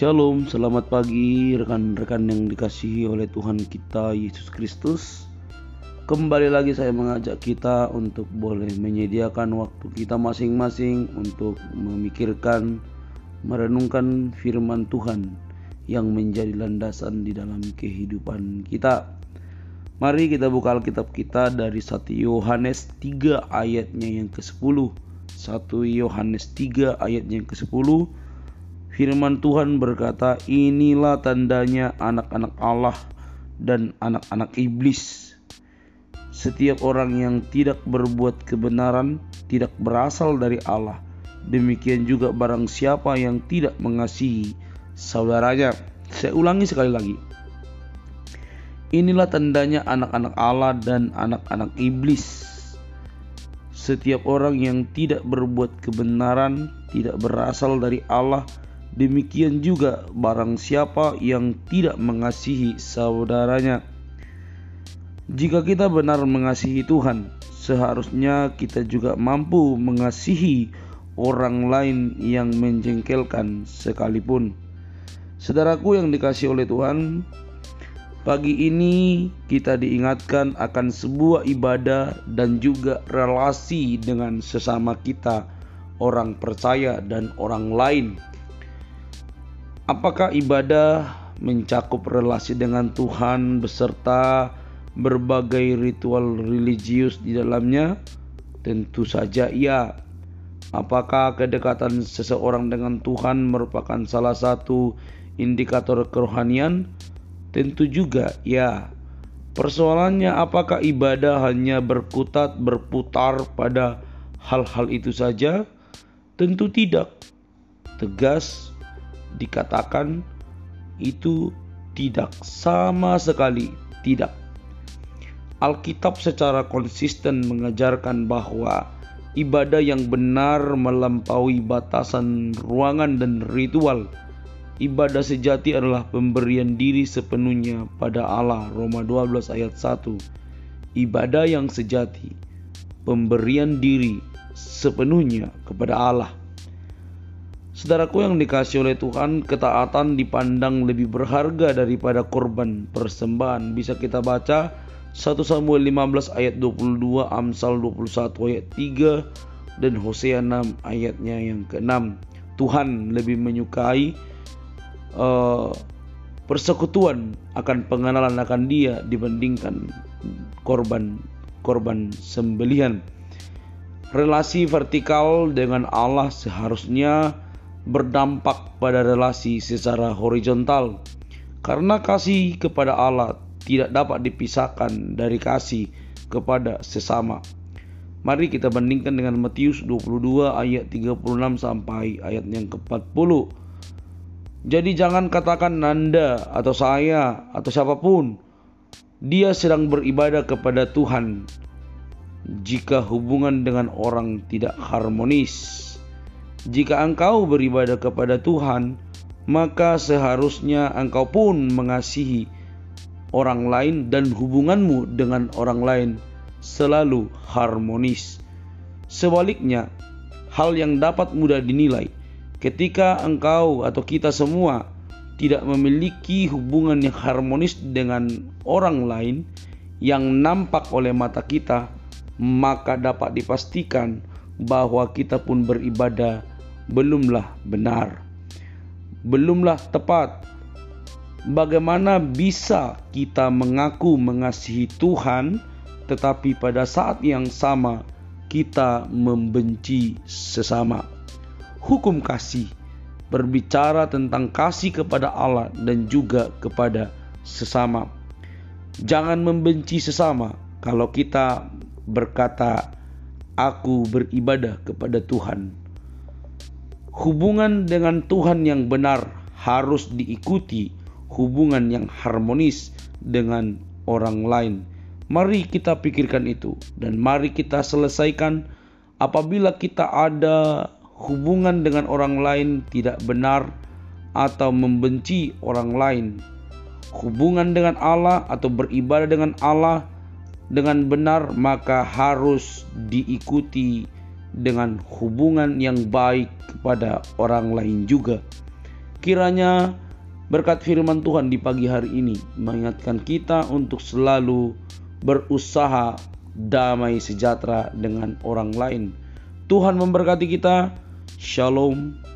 Shalom, selamat pagi rekan-rekan yang dikasihi oleh Tuhan kita Yesus Kristus. Kembali lagi saya mengajak kita untuk boleh menyediakan waktu kita masing-masing untuk memikirkan, merenungkan firman Tuhan yang menjadi landasan di dalam kehidupan kita. Mari kita buka Alkitab kita dari 1 Yohanes 3 ayatnya yang ke-10. 1 Yohanes 3 ayatnya yang ke-10 Firman Tuhan berkata, "Inilah tandanya anak-anak Allah dan anak-anak iblis. Setiap orang yang tidak berbuat kebenaran tidak berasal dari Allah. Demikian juga barang siapa yang tidak mengasihi saudaranya." Saya ulangi sekali lagi. Inilah tandanya anak-anak Allah dan anak-anak iblis. Setiap orang yang tidak berbuat kebenaran tidak berasal dari Allah Demikian juga barang siapa yang tidak mengasihi saudaranya. Jika kita benar mengasihi Tuhan, seharusnya kita juga mampu mengasihi orang lain yang menjengkelkan sekalipun. Saudaraku yang dikasih oleh Tuhan, pagi ini kita diingatkan akan sebuah ibadah dan juga relasi dengan sesama kita, orang percaya dan orang lain Apakah ibadah mencakup relasi dengan Tuhan beserta berbagai ritual religius di dalamnya? Tentu saja iya. Apakah kedekatan seseorang dengan Tuhan merupakan salah satu indikator kerohanian? Tentu juga ya. Persoalannya apakah ibadah hanya berkutat berputar pada hal-hal itu saja? Tentu tidak. Tegas dikatakan itu tidak sama sekali tidak. Alkitab secara konsisten mengajarkan bahwa ibadah yang benar melampaui batasan ruangan dan ritual. Ibadah sejati adalah pemberian diri sepenuhnya pada Allah. Roma 12 ayat 1. Ibadah yang sejati, pemberian diri sepenuhnya kepada Allah. Saudaraku yang dikasih oleh Tuhan, ketaatan dipandang lebih berharga daripada korban persembahan. Bisa kita baca 1 Samuel 15 ayat 22, Amsal 21 ayat 3, dan Hosea 6 ayatnya yang ke-6. Tuhan lebih menyukai uh, persekutuan akan pengenalan akan dia dibandingkan korban korban sembelihan. Relasi vertikal dengan Allah seharusnya berdampak pada relasi secara horizontal. Karena kasih kepada Allah tidak dapat dipisahkan dari kasih kepada sesama. Mari kita bandingkan dengan Matius 22 ayat 36 sampai ayat yang ke-40. Jadi jangan katakan Nanda atau saya atau siapa pun dia sedang beribadah kepada Tuhan jika hubungan dengan orang tidak harmonis. Jika engkau beribadah kepada Tuhan, maka seharusnya engkau pun mengasihi orang lain dan hubunganmu dengan orang lain selalu harmonis. Sebaliknya, hal yang dapat mudah dinilai ketika engkau atau kita semua tidak memiliki hubungan yang harmonis dengan orang lain yang nampak oleh mata kita, maka dapat dipastikan bahwa kita pun beribadah belumlah benar, belumlah tepat. Bagaimana bisa kita mengaku mengasihi Tuhan, tetapi pada saat yang sama kita membenci sesama? Hukum kasih berbicara tentang kasih kepada Allah dan juga kepada sesama. Jangan membenci sesama kalau kita berkata, "Aku beribadah kepada Tuhan." Hubungan dengan Tuhan yang benar harus diikuti hubungan yang harmonis dengan orang lain. Mari kita pikirkan itu dan mari kita selesaikan apabila kita ada hubungan dengan orang lain tidak benar atau membenci orang lain. Hubungan dengan Allah atau beribadah dengan Allah dengan benar maka harus diikuti dengan hubungan yang baik kepada orang lain juga. Kiranya berkat firman Tuhan di pagi hari ini mengingatkan kita untuk selalu berusaha damai sejahtera dengan orang lain. Tuhan memberkati kita. Shalom.